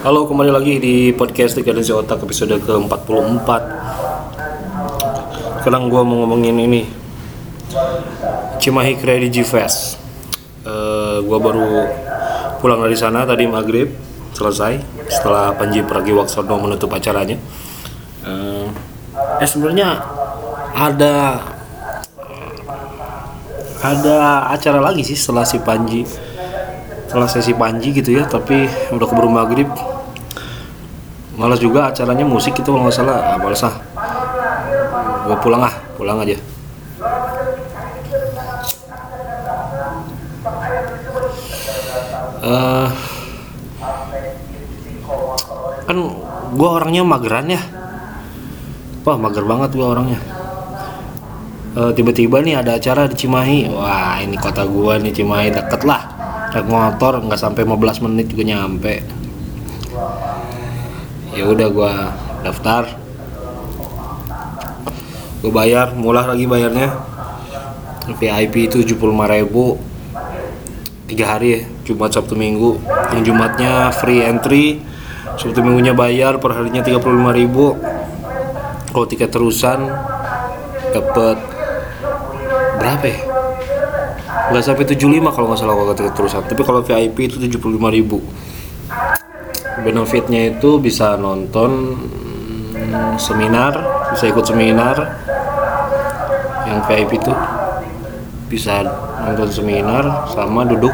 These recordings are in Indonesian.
Halo, kembali lagi di podcast Dekadensi Otak episode ke-44 Sekarang gue mau ngomongin ini. Cimahi Credit Fest uh, Gue baru pulang dari sana tadi maghrib Selesai Setelah Panji Pergi Waksono menutup acaranya. Uh, Eh sebenarnya ada ada acara lagi sih setelah si Panji setelah sesi Panji gitu ya tapi udah keburu maghrib. Malas juga acaranya musik itu nggak salah. Ah, malas ah. Gue pulang ah pulang aja. Uh, kan gue orangnya mageran ya. Wah mager banget gue orangnya. Uh, tiba-tiba nih ada acara di Cimahi. Wah ini kota gue nih Cimahi deket lah naik motor nggak sampai 15 menit juga nyampe. Ya udah gue daftar. Gue bayar mulai lagi bayarnya. VIP itu 75.000 tiga hari ya Jumat Sabtu Minggu. Yang Jumatnya free entry Sabtu Minggunya bayar per harinya 35.000 kalau tiket terusan dapat berapa ya nggak sampai 75 kalau nggak salah kalau terusan tapi kalau VIP itu 75.000 benefitnya itu bisa nonton seminar bisa ikut seminar. Yang VIP itu bisa nonton seminar sama duduk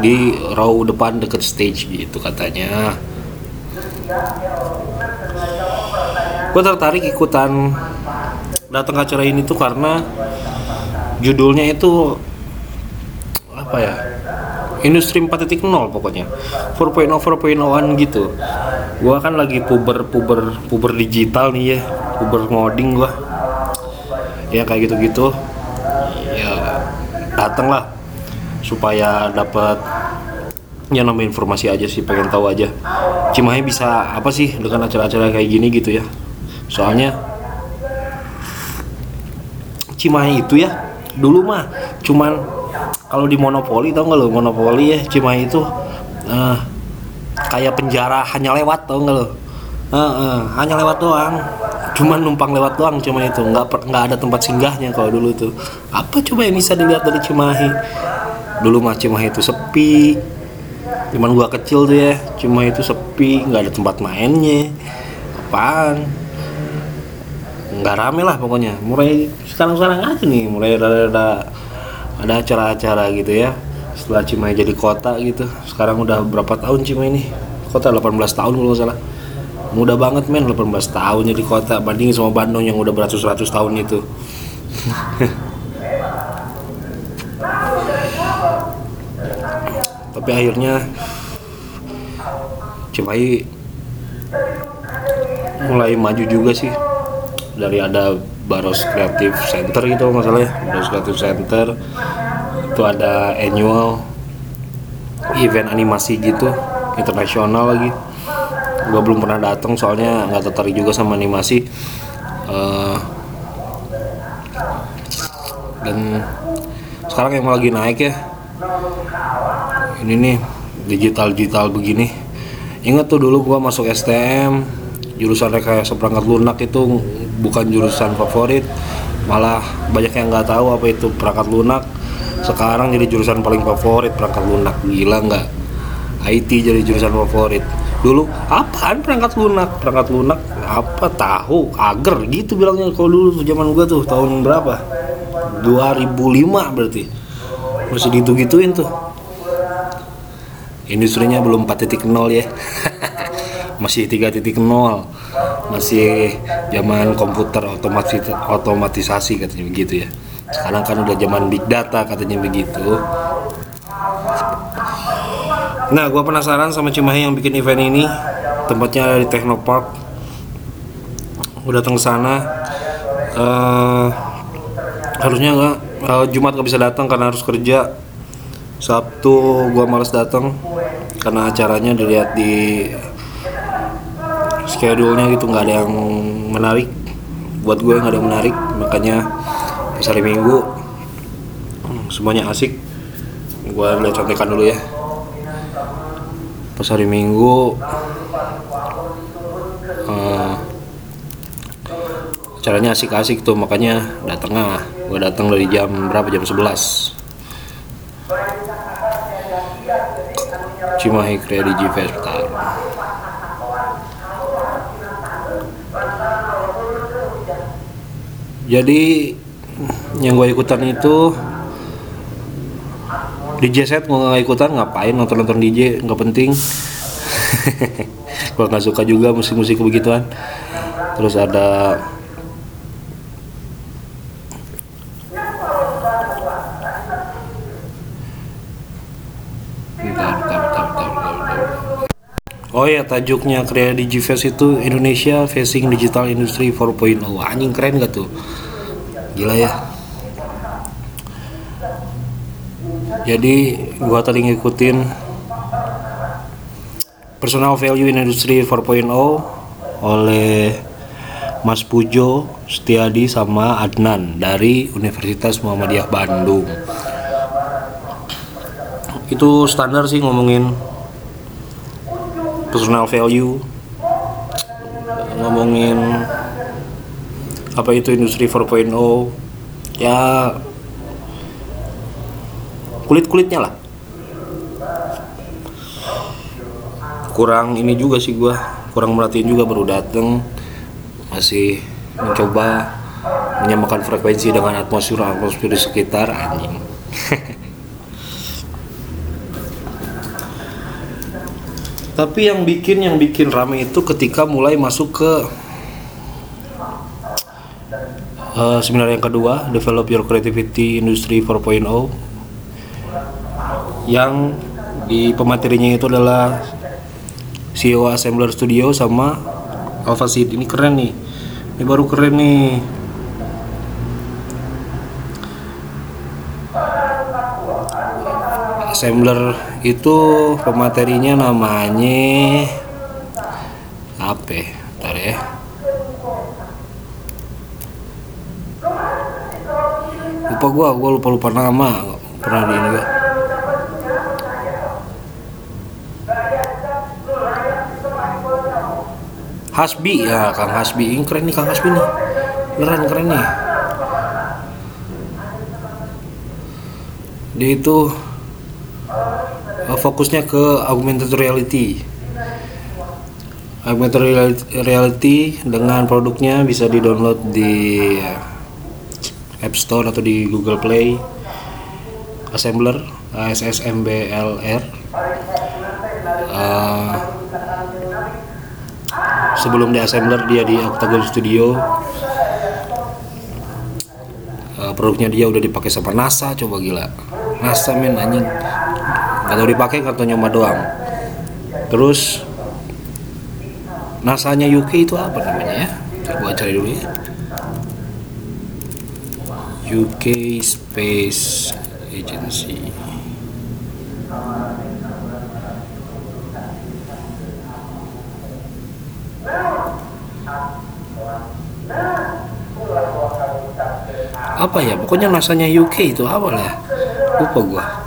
di row depan deket stage gitu katanya. Gue tertarik ikutan datang acara ini tuh karena judulnya itu apa ya industri 4.0 pokoknya. 4.0 4.0an gitu. Gua kan lagi puber puber puber digital nih ya puber ngoding gua. Ya kayak gitu gitu ya dateng lah supaya dapat ya nama informasi aja sih pengen tahu aja. Cimahi bisa apa sih dengan acara-acara kayak gini gitu ya? Soalnya Cimahi itu ya dulu mah cuman kalau di monopoli tau nggak lo? Monopoli ya Cimahi itu uh, kayak penjara hanya lewat tau nggak lo? Uh, uh, hanya lewat doang. Cuman numpang lewat doang cuma itu. Nggak nggak ada tempat singgahnya kalau dulu tuh apa coba yang bisa dilihat dari Cimahi? Dulu mah Cimahi itu sepi. Cuman gua kecil tuh ya cuma itu sepi. Nggak ada tempat mainnya. Apaan? Nggak rame lah pokoknya. Mulai sekarang sekarang aja nih. Mulai ada ada ada acara-acara gitu ya setelah Cimahi jadi kota gitu. Sekarang udah berapa tahun Cimahi ini? Kota 18 tahun kalau salah. Mudah banget men 18 tahun jadi kota. Banding sama Bandung yang udah beratus-ratus tahun itu. Tapi akhirnya Cimahi mulai maju juga sih. Dari ada Baros Creative Center gitu masalahnya Baros Creative Center. Itu ada annual event animasi gitu internasional lagi. Gue belum pernah datang soalnya nggak tertarik juga sama animasi. Uh, dan sekarang yang lagi naik ya ini nih digital digital begini. Ingat tuh dulu gua masuk STM jurusan rekayasa perangkat lunak itu bukan jurusan favorit. Malah banyak yang nggak tahu apa itu perangkat lunak. Sekarang jadi jurusan paling favorit perangkat lunak. Gila nggak? IT jadi jurusan favorit. Dulu apaan perangkat lunak? Perangkat lunak apa tahu? Agar gitu bilangnya kalau dulu tuh zaman gua tuh tahun berapa? 2005 berarti. Masih gitu gituin tuh. Industrinya belum 4.0 ya masih 3.0 masih zaman komputer otomatis otomatisasi katanya begitu ya. Sekarang kan udah zaman big data katanya begitu. Nah gue penasaran sama Cimahi yang bikin event ini. Tempatnya ada di Technopark udah datang ke sana. Uh, harusnya nggak uh, Jumat nggak bisa datang karena harus kerja. Sabtu gue males datang karena acaranya dilihat di schedule-nya gitu nggak ada yang menarik. Buat gue nggak ada yang menarik makanya pas hari minggu semuanya asik. Gue lihat contekan dulu ya. Pas hari minggu uh, caranya asik-asik tuh makanya datangnya gue datang dari jam berapa? Jam 11 Cimahi Credit Festival jadi yang gue ikutan itu DJ set gue nggak ikutan ngapain nonton nonton DJ nggak penting. Gue nggak suka juga musik-musik begituan. Terus ada Oh ya tajuknya Krea Digifest itu Indonesia Facing Digital Industry 4.0 Anjing keren gak tuh? Gila ya. Jadi gua tadi ngikutin Personal Value in Industry 4.0 oleh Mas Pujo Setiadi sama Adnan dari Universitas Muhammadiyah Bandung. Itu standar sih ngomongin personal value ngomongin apa itu industri 4.0 ya kulit-kulitnya lah. Kurang ini juga sih gua kurang merhatiin juga baru dateng masih mencoba menyamakan frekuensi dengan atmosfer atmosfer di sekitar anjing tapi yang bikin yang bikin rame itu ketika mulai masuk ke uh, seminar yang kedua develop your creativity industry 4.0 yang di pematerinya itu adalah CEO Assembler Studio sama Alpha ini keren nih. Ini baru keren nih assembler itu pematerinya namanya apa ya? Ya. Lupa gua gua lupa lupa nama. Pernah di ini gua. Hasbi ya Kang Hasbi. Ini keren nih Kang Hasbi nih. Keren keren nih. Dia itu fokusnya ke augmented reality. Augmented reality dengan produknya bisa di download di App Store atau di Google Play. Assembler ASSMBLR uh, sebelum di Assembler dia di Octagon Studio. Uh, produknya dia udah dipakai sama NASA coba gila. NASA men anjing atau dipakai kartu nyoba doang. Terus nasanya UK itu apa namanya ya? Gua cari dulu ya. UK Space Agency. Apa ya? Pokoknya nasanya UK itu apa lah lupa gua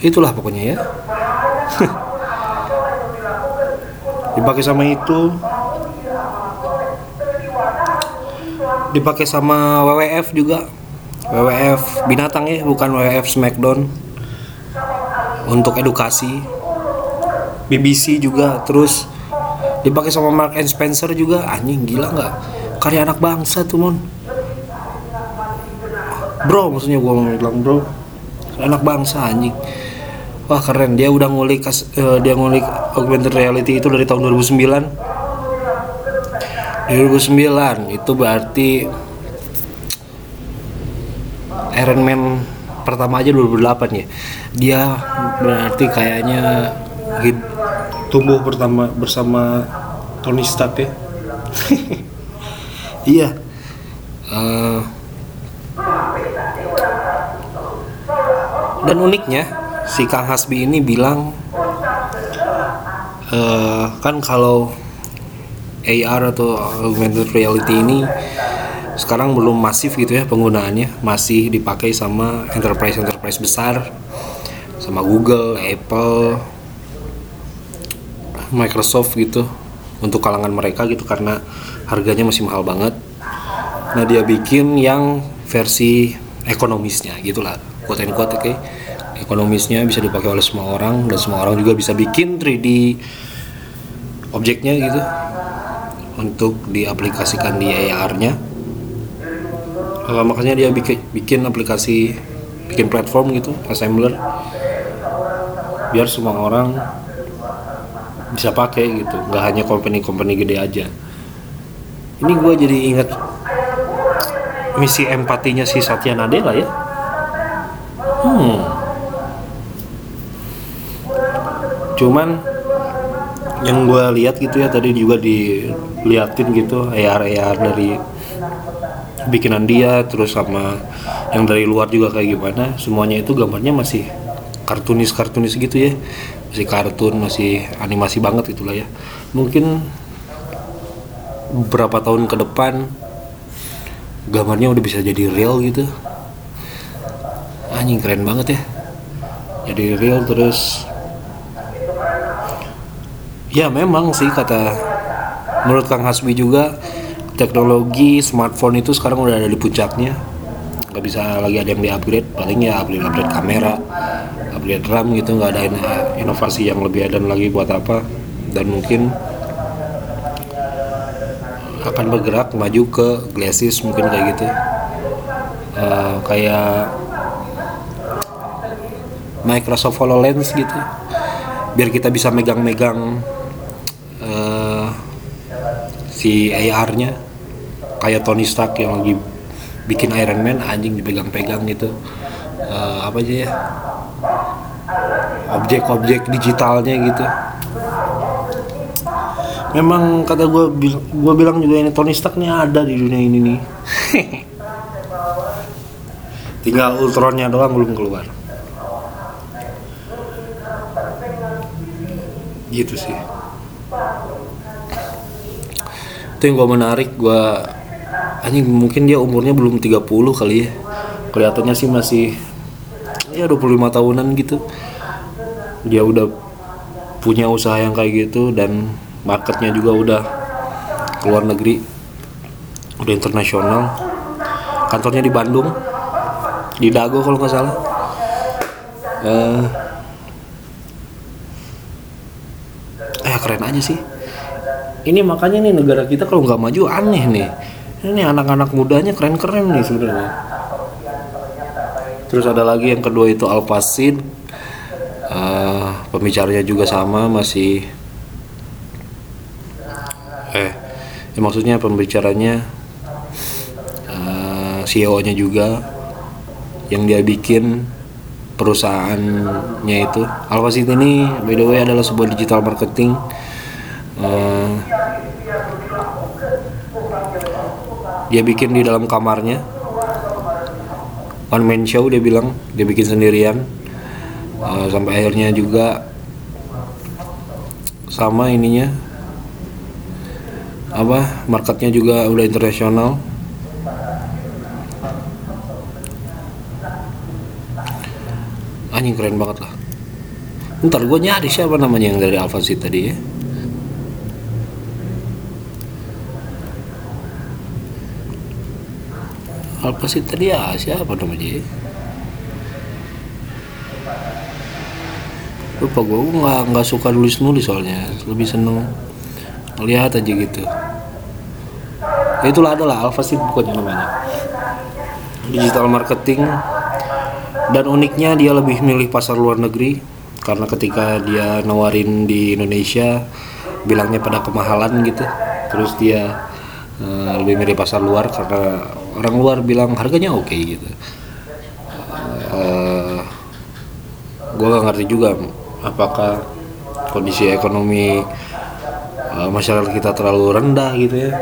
itulah pokoknya ya. Dipakai sama itu. Dipakai sama WWF juga. WWF binatang ya bukan WWF Smackdown. Untuk edukasi. BBC juga terus dipakai sama Mark and Spencer juga. Anjing gila nggak? Karya anak bangsa tuh mon. Bro maksudnya gua mau bilang bro. Anak bangsa anjing wah keren. Dia udah ngulik uh, dia ngulik augmented reality itu dari tahun 2009 2009 itu berarti Iron Man pertama aja 2008 ya. Dia berarti kayaknya tumbuh pertama bersama Tony Stark ya? Iya. Uh, dan uniknya si Kang Hasbi ini bilang uh, kan kalau AR atau augmented reality ini sekarang belum masif gitu ya penggunaannya masih dipakai sama enterprise enterprise besar sama Google, Apple, Microsoft gitu untuk kalangan mereka gitu karena harganya masih mahal banget. Nah dia bikin yang versi ekonomisnya gitulah quote and quote oke okay? Ekonomisnya bisa dipakai oleh semua orang dan semua orang juga bisa bikin 3D objeknya gitu untuk diaplikasikan di AR-nya uh, makanya dia bikin bikin aplikasi bikin platform gitu assembler biar semua orang bisa pakai gitu. Nggak hanya company-company gede aja. Ini gue jadi ingat misi empatinya si Satya Nadella ya. Hmm cuman yang gue lihat gitu ya tadi juga diliatin gitu AR-AR dari bikinan dia terus sama yang dari luar juga kayak gimana. Semuanya itu gambarnya masih kartunis kartunis gitu ya. Masih kartun masih animasi banget itulah ya. Mungkin beberapa tahun ke depan gambarnya udah bisa jadi real gitu. Anjing keren banget ya. Jadi real terus ya memang sih kata menurut Kang Hasbi juga teknologi smartphone itu sekarang udah ada di puncaknya. Nggak bisa lagi ada yang di upgrade paling ya upgrade upgrade kamera upgrade RAM gitu nggak ada inovasi yang lebih ada lagi buat apa. Dan mungkin akan bergerak maju ke glasses mungkin kayak gitu. Uh, kayak Microsoft HoloLens gitu. Biar kita bisa megang-megang si AR-nya kayak Tony Stark yang lagi bikin Iron Man anjing dipegang-pegang gitu. Uh, apa aja ya? Objek-objek digitalnya gitu. Memang kata gue gue bilang juga ini Tony Stark nih ada di dunia ini nih. Tinggal Ultronnya doang belum keluar. Gitu sih itu yang gue menarik gue anjing mungkin dia umurnya belum 30 kali ya. Kelihatannya sih masih ya 25 tahunan gitu. Dia udah punya usaha yang kayak gitu dan marketnya juga udah keluar negeri udah internasional. Kantornya di Bandung di Dago kalau nggak salah. Uh, eh keren aja sih ini makanya nih negara kita kalau nggak maju aneh nih. Ini anak-anak mudanya keren-keren nih sebenarnya. Terus ada lagi yang kedua itu Alpacin uh, pembicaranya juga sama masih eh ya maksudnya pembicaranya eh, CEO-nya juga yang dia bikin perusahaannya itu. Alpacin ini by the way adalah sebuah digital marketing uh, dia bikin di dalam kamarnya. One man show dia bilang. Dia bikin sendirian. Uh, sampai akhirnya juga sama ininya. Apa marketnya juga udah internasional. Anjing keren banget lah. Ntar gue nyari siapa namanya yang dari Alpha tadi ya apa sih tadi ya siapa namanya? Lupa gue nggak nggak suka nulis nulis soalnya lebih seneng lihat aja gitu. Ya itulah adalah Alpha sih pokoknya namanya. Digital marketing. Dan uniknya dia lebih milih pasar luar negeri karena ketika dia nawarin di Indonesia bilangnya pada kemahalan gitu. Terus dia uh, lebih milih pasar luar karena orang luar bilang harganya oke okay, gitu. Uh, eh, gue gak ngerti juga apakah kondisi ekonomi uh, masyarakat kita terlalu rendah gitu ya.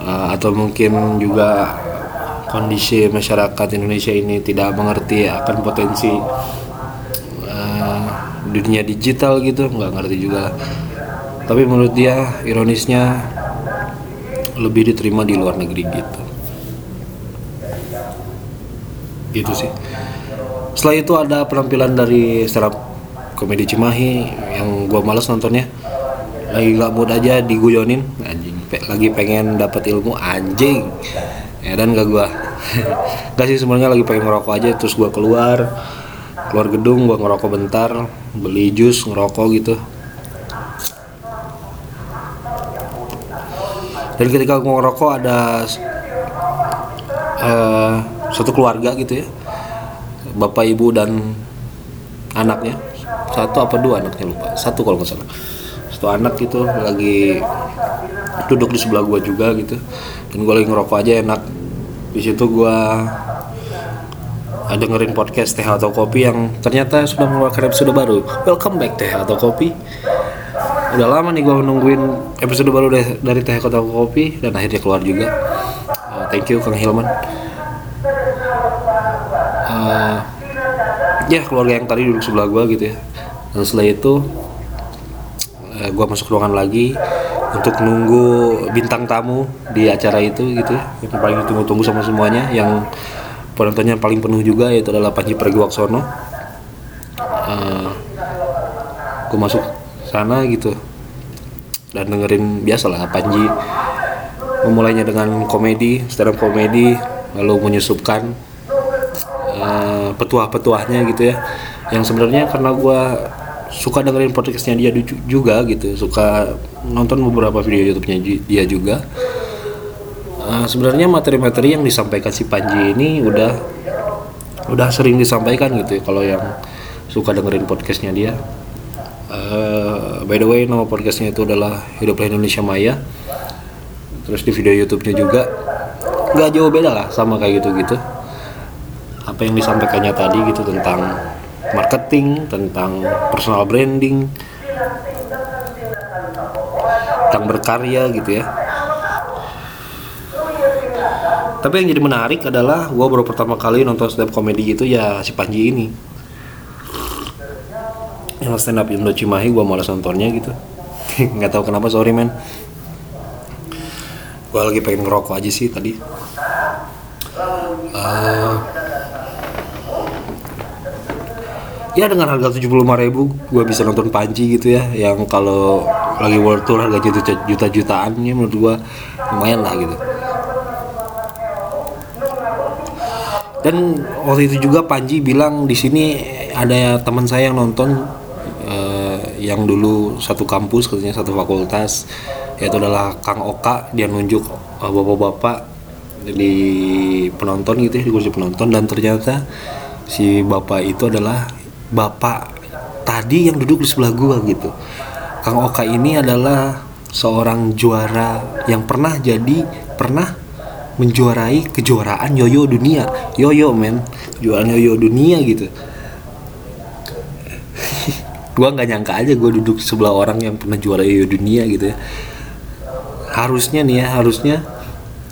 Uh, atau mungkin juga kondisi masyarakat Indonesia ini tidak mengerti akan potensi uh, dunia digital gitu nggak ngerti juga. Tapi menurut dia ironisnya lebih diterima di luar negeri gitu. Gitu sih. Setelah itu ada penampilan dari up komedi Cimahi yang gua males nontonnya. Lagi gak mood aja diguyonin anjing lagi pengen dapat ilmu anjing. Ya dan gak gua. Gak sih sebenarnya lagi pengen ngerokok aja. Terus gua keluar keluar gedung gua ngerokok bentar beli jus ngerokok gitu dan ketika gua ngerokok ada eh, satu keluarga gitu ya. Bapak ibu dan anaknya. Satu apa dua anaknya lupa. Satu kalau nggak salah. Satu anak gitu lagi duduk di sebelah gua juga gitu. Dan gua lagi ngerokok aja enak. Di situ ada dengerin podcast teh atau kopi yang ternyata sudah mengeluarkan episode baru. Welcome back teh atau kopi udah lama nih gua nungguin episode baru deh dari teh atau kopi dan akhirnya keluar juga. Uh, thank you kang Hilman. Eh, ya keluarga yang tadi duduk sebelah gua gitu ya. Dan setelah itu eh, gua masuk ruangan lagi untuk nunggu bintang tamu di acara itu gitu ya. Yang paling ditunggu-tunggu sama semuanya yang penontonnya paling penuh juga yaitu adalah Panji Pragiwaksono. Eh, gue masuk sana gitu. Dan dengerin biasalah Panji memulainya dengan komedi stand komedi lalu menyusupkan eh, petuah-petuahnya gitu ya. Yang sebenarnya karena gue suka dengerin podcastnya dia juga gitu suka nonton beberapa video YouTube-nya dia juga. Eh, sebenarnya materi-materi yang disampaikan si Panji ini udah udah sering disampaikan gitu ya kalau yang suka dengerin podcastnya dia Eh, by the way nama podcastnya itu adalah Hiduplah Indonesia Maya. Terus di video YouTube-nya juga nggak jauh beda lah sama kayak gitu-gitu. Apa yang disampaikannya tadi gitu tentang marketing tentang personal branding tentang berkarya gitu ya. Tapi yang jadi menarik adalah gue baru pertama kali nonton stand up comedy gitu ya si Panji ini yang stand up Indo Cimahi gue malas nontonnya gitu. Nggak tahu kenapa sorry men. Gue lagi pengen ngerokok aja sih tadi. Eh, ya dengan harga 75.000 ribu gue bisa nonton Panji gitu ya yang kalau lagi world tour harga juta juta jutaan ya menurut gue lumayan lah gitu. Dan waktu itu juga Panji bilang di sini ada teman saya yang nonton yang dulu satu kampus katanya satu fakultas yaitu adalah Kang Oka. Dia nunjuk eh, bapak-bapak di penonton gitu ya di kursi penonton. Dan ternyata si bapak itu adalah bapak tadi yang duduk di sebelah gua gitu. Kang Oka ini adalah seorang juara yang pernah jadi pernah menjuarai kejuaraan yoyo dunia. Yoyo men kejuaraan yoyo dunia gitu gua nggak nyangka aja gue duduk sebelah orang yang pernah juara yoyo dunia gitu ya. Harusnya nih ya harusnya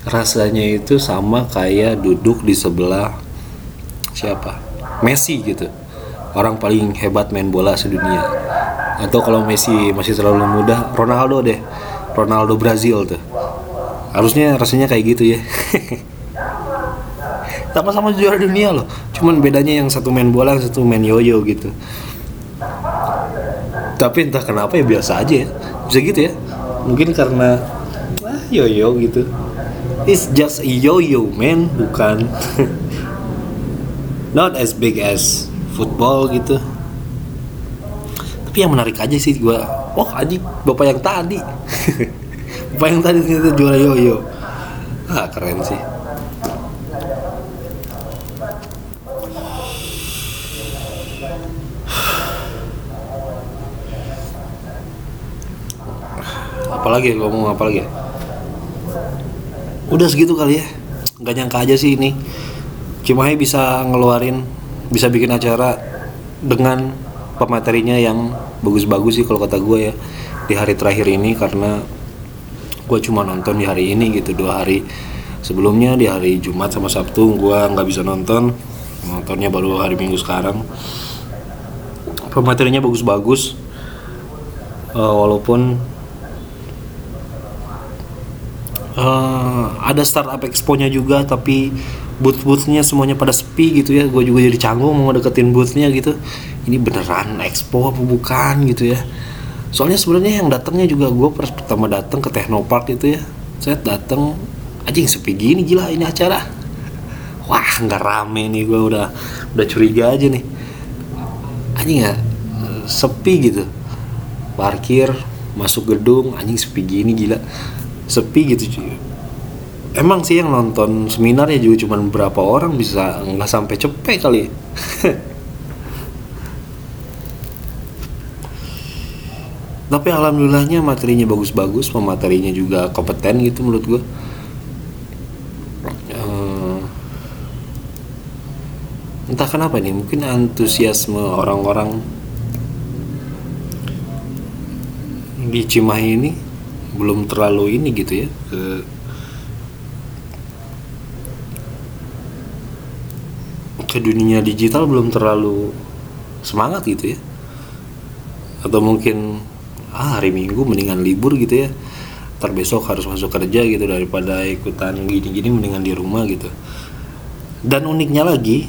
rasanya itu sama kayak duduk di sebelah siapa? Messi gitu. Orang paling hebat main bola sedunia. Atau kalau Messi masih terlalu muda Ronaldo deh. Ronaldo Brazil tuh. Harusnya rasanya kayak gitu ya. Sama-sama juara dunia loh. Cuman bedanya yang satu main bola satu main yoyo gitu tapi entah kenapa ya biasa aja ya. Bisa gitu ya. Mungkin karena ah, yoyo gitu. It's just a yo-yo man. Bukan. Not as big as football gitu. Tapi yang menarik aja sih gua oh anjing bapak yang tadi. Bapak yang tadi ternyata juara yo-yo. Ah keren sih apalagi ngomong apa lagi ya? udah segitu kali ya. Nggak nyangka aja sih ini. Cimahi bisa ngeluarin bisa bikin acara dengan pematerinya yang bagus-bagus sih kalau kata gue ya di hari terakhir ini karena gue cuma nonton di hari ini gitu dua hari sebelumnya di hari Jumat sama Sabtu gue nggak bisa nonton. Nontonnya baru hari Minggu sekarang. Pematerinya bagus-bagus. Eh, walaupun eh, ada startup expo-nya juga tapi booth-boothnya semuanya pada sepi gitu ya. Gue juga jadi canggung mau deketin boothnya gitu. Ini beneran expo apa bukan gitu ya. Soalnya sebenarnya yang datangnya juga gue pertama datang ke Technopark itu ya. Saya datang anjing sepi gini gila ini acara. Wah nggak rame nih gue udah udah curiga aja nih. Anjing ya sepi gitu. Parkir masuk gedung anjing sepi gini gila sepi gitu cuy emang sih yang nonton seminar ya juga cuma berapa orang bisa nggak sampai cepet kali. Tapi alhamdulillahnya materinya bagus-bagus pematerinya juga kompeten gitu menurut gue Eh, entah kenapa nih mungkin antusiasme orang-orang di Cimahi ini belum terlalu ini gitu ya ke ke dunia digital belum terlalu semangat gitu ya. Atau mungkin ah hari minggu mendingan libur gitu ya. Ntar besok harus masuk kerja gitu daripada ikutan gini-gini mendingan di rumah gitu. Dan uniknya lagi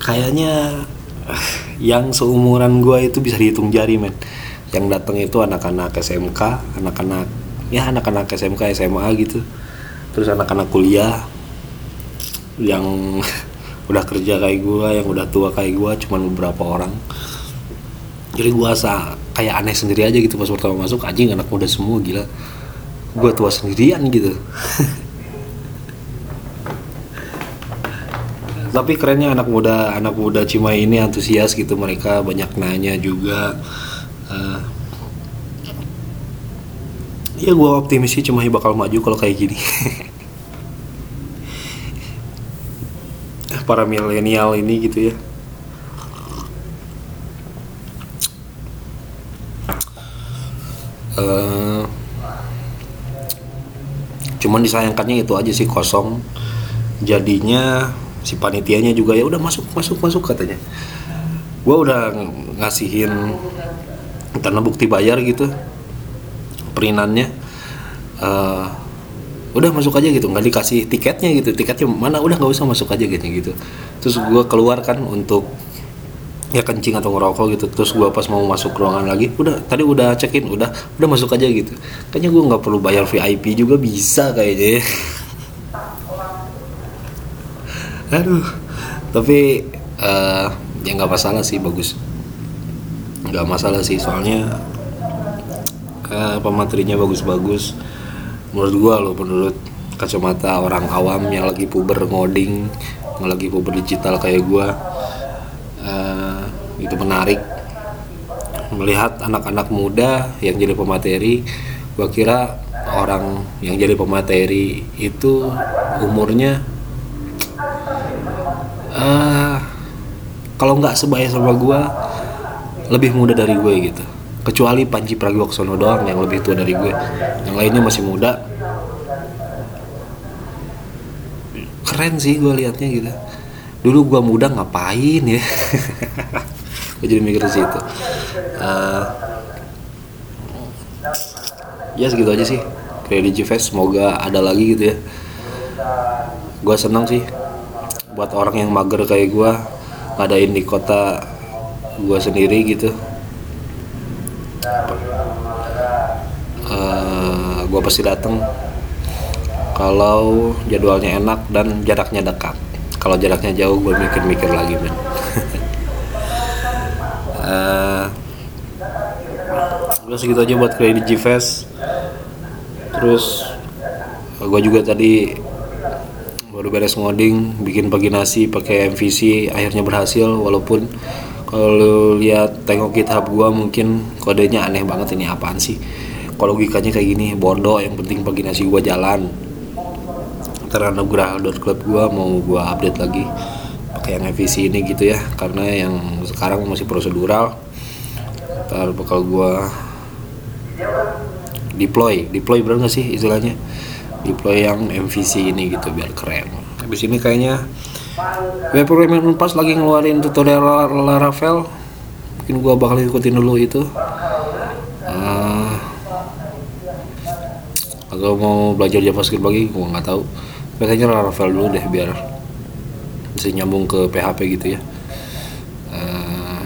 kayaknya eh, yang seumuran gua itu bisa dihitung jari men yang datang itu anak-anak SMK anak-anak ya anak-anak SMK SMA gitu. Terus anak-anak kuliah yang udah kerja kayak gua yang udah tua kayak gua cuman beberapa orang. Jadi gua asa kayak aneh sendiri aja gitu pas pertama masuk. Anjing anak muda semua gila. Gua tua sendirian gitu. Tapi kerennya anak muda anak muda Cimahi ini antusias gitu. Mereka banyak nanya juga Eh, ya gua optimis sih Cimahi bakal maju kalau kayak gini. Para milenial ini gitu ya. Eh, cuman disayangkannya itu aja sih kosong. Jadinya si panitianya juga ya udah masuk masuk masuk katanya. Gua udah ng- ngasihin karena bukti bayar gitu perinannya Eh, udah masuk aja gitu nggak dikasih tiketnya gitu. Tiketnya mana? Udah nggak usah masuk aja gitu gitu. Terus gue keluar kan untuk ya kencing atau ngerokok gitu. Terus gue pas mau masuk ruangan lagi udah tadi udah check in udah udah masuk aja gitu. Kayaknya gue nggak perlu bayar VIP juga bisa kayaknya. Ya. aduh tapi eh, ya nggak masalah sih bagus. Nggak masalah sih soalnya eh, pematerinya bagus-bagus. Menurut gua loh menurut kacamata orang awam yang lagi puber ngoding yang lagi puber digital kayak gua eh, itu menarik. Melihat anak-anak muda yang jadi pemateri gua kira orang yang jadi pemateri itu umurnya eh kalau nggak sebaya sama gua lebih muda dari gue gitu kecuali Panji Pragiwaksono doang yang lebih tua dari gue. Yang lainnya masih muda. Keren sih gue liatnya gitu. Dulu gue muda ngapain ya? Gue jadi mikir situ. Eh, ya segitu aja sih. Credit Fest semoga ada lagi gitu ya. Gue senang sih buat orang yang mager kayak gue ngadain di kota gue sendiri gitu eh gue pasti datang kalau jadwalnya enak dan jaraknya dekat. Kalau jaraknya jauh gue mikir-mikir lagi men. Eh, udah segitu aja buat kredit G-Fest. Terus gue juga tadi baru beres ngoding bikin paginasi pakai MVC akhirnya berhasil walaupun lu lihat tengok GitHub gua mungkin kodenya aneh banget ini apaan sih? Kalau logikanya kayak gini bodoh yang penting paginasi gua jalan. Karena nugrah.club gua mau gua update lagi pakai yang MVC ini gitu ya karena yang sekarang masih prosedural. Ntar bakal gua deploy. Deploy bener gak sih istilahnya? Deploy yang MVC ini gitu biar keren. Habis ini kayaknya web programming Unpas lagi ngeluarin tutorial Laravel mungkin gua bakal ikutin dulu itu. Eh, atau mau belajar JavaScript lagi gue nggak tahu. Tapi kayaknya Laravel dulu deh biar bisa nyambung ke PHP gitu ya Eh,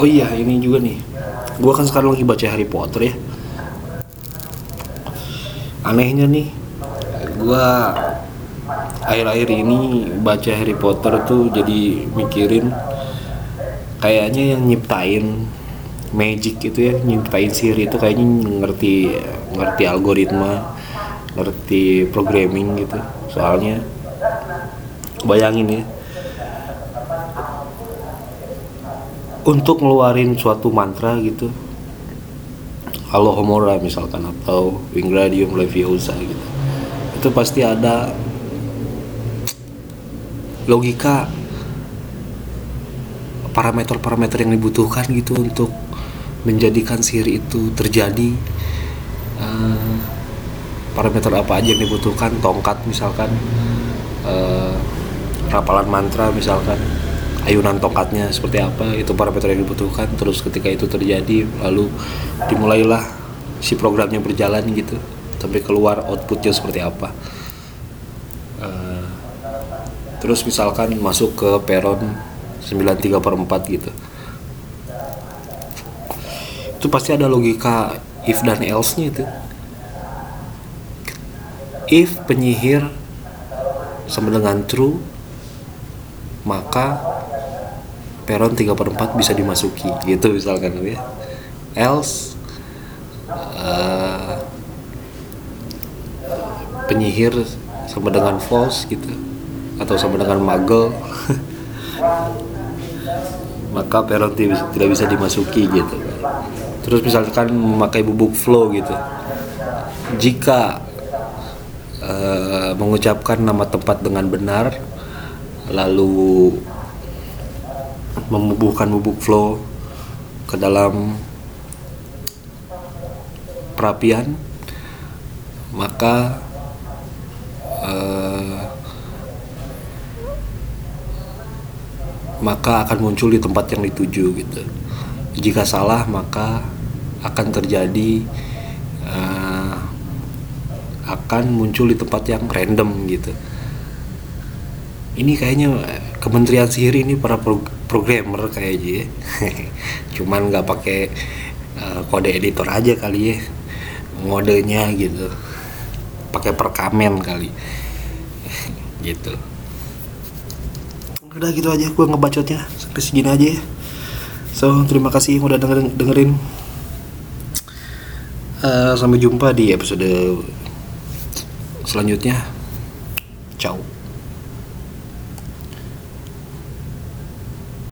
Oh iya, ini juga nih. Gua kan sekarang lagi baca Harry Potter ya. Anehnya nih, gua akhir-akhir ini baca Harry Potter tuh jadi mikirin kayaknya yang nyiptain magic gitu ya, nyiptain sihir itu kayaknya ngerti ngerti algoritma, ngerti programming gitu. Soalnya bayangin ya, untuk ngeluarin suatu mantra gitu. Halo Homora misalkan atau Wingardium Leviosa gitu itu pasti ada logika parameter-parameter yang dibutuhkan gitu untuk menjadikan sihir itu terjadi. Eh, parameter apa aja yang dibutuhkan tongkat misalkan eh, rapalan mantra misalkan ayunan tongkatnya seperti apa itu parameter yang dibutuhkan terus ketika itu terjadi lalu dimulailah si programnya berjalan gitu sampai keluar outputnya seperti apa. Eh, terus misalkan masuk ke peron 93 per 4 gitu. Itu pasti ada logika if dan else nya itu. If penyihir sama dengan true maka peron 3 per 4 bisa dimasuki gitu misalkan ya. Else eh, penyihir sama dengan false gitu. Atau sama dengan magel maka peron tidak bisa, dimasuki gitu. Terus misalkan memakai bubuk flow gitu. Jika eh, mengucapkan nama tempat dengan benar lalu membubuhkan bubuk flow ke dalam perapian maka eh, maka akan muncul di tempat yang dituju gitu. Jika salah maka akan terjadi eh, akan muncul di tempat yang random gitu. Ini kayaknya Kementerian Sihir ini para pro- programmer kayaknya ya. cuman nggak pakai eh, kode editor aja kali ya ngodenya gitu. Pakai perkamen kali. Gitu. Udah gitu aja gue ngebacotnya sampai segini aja ya. So terima kasih udah dengerin dengerin. Eh, sampai jumpa di episode selanjutnya. Ciao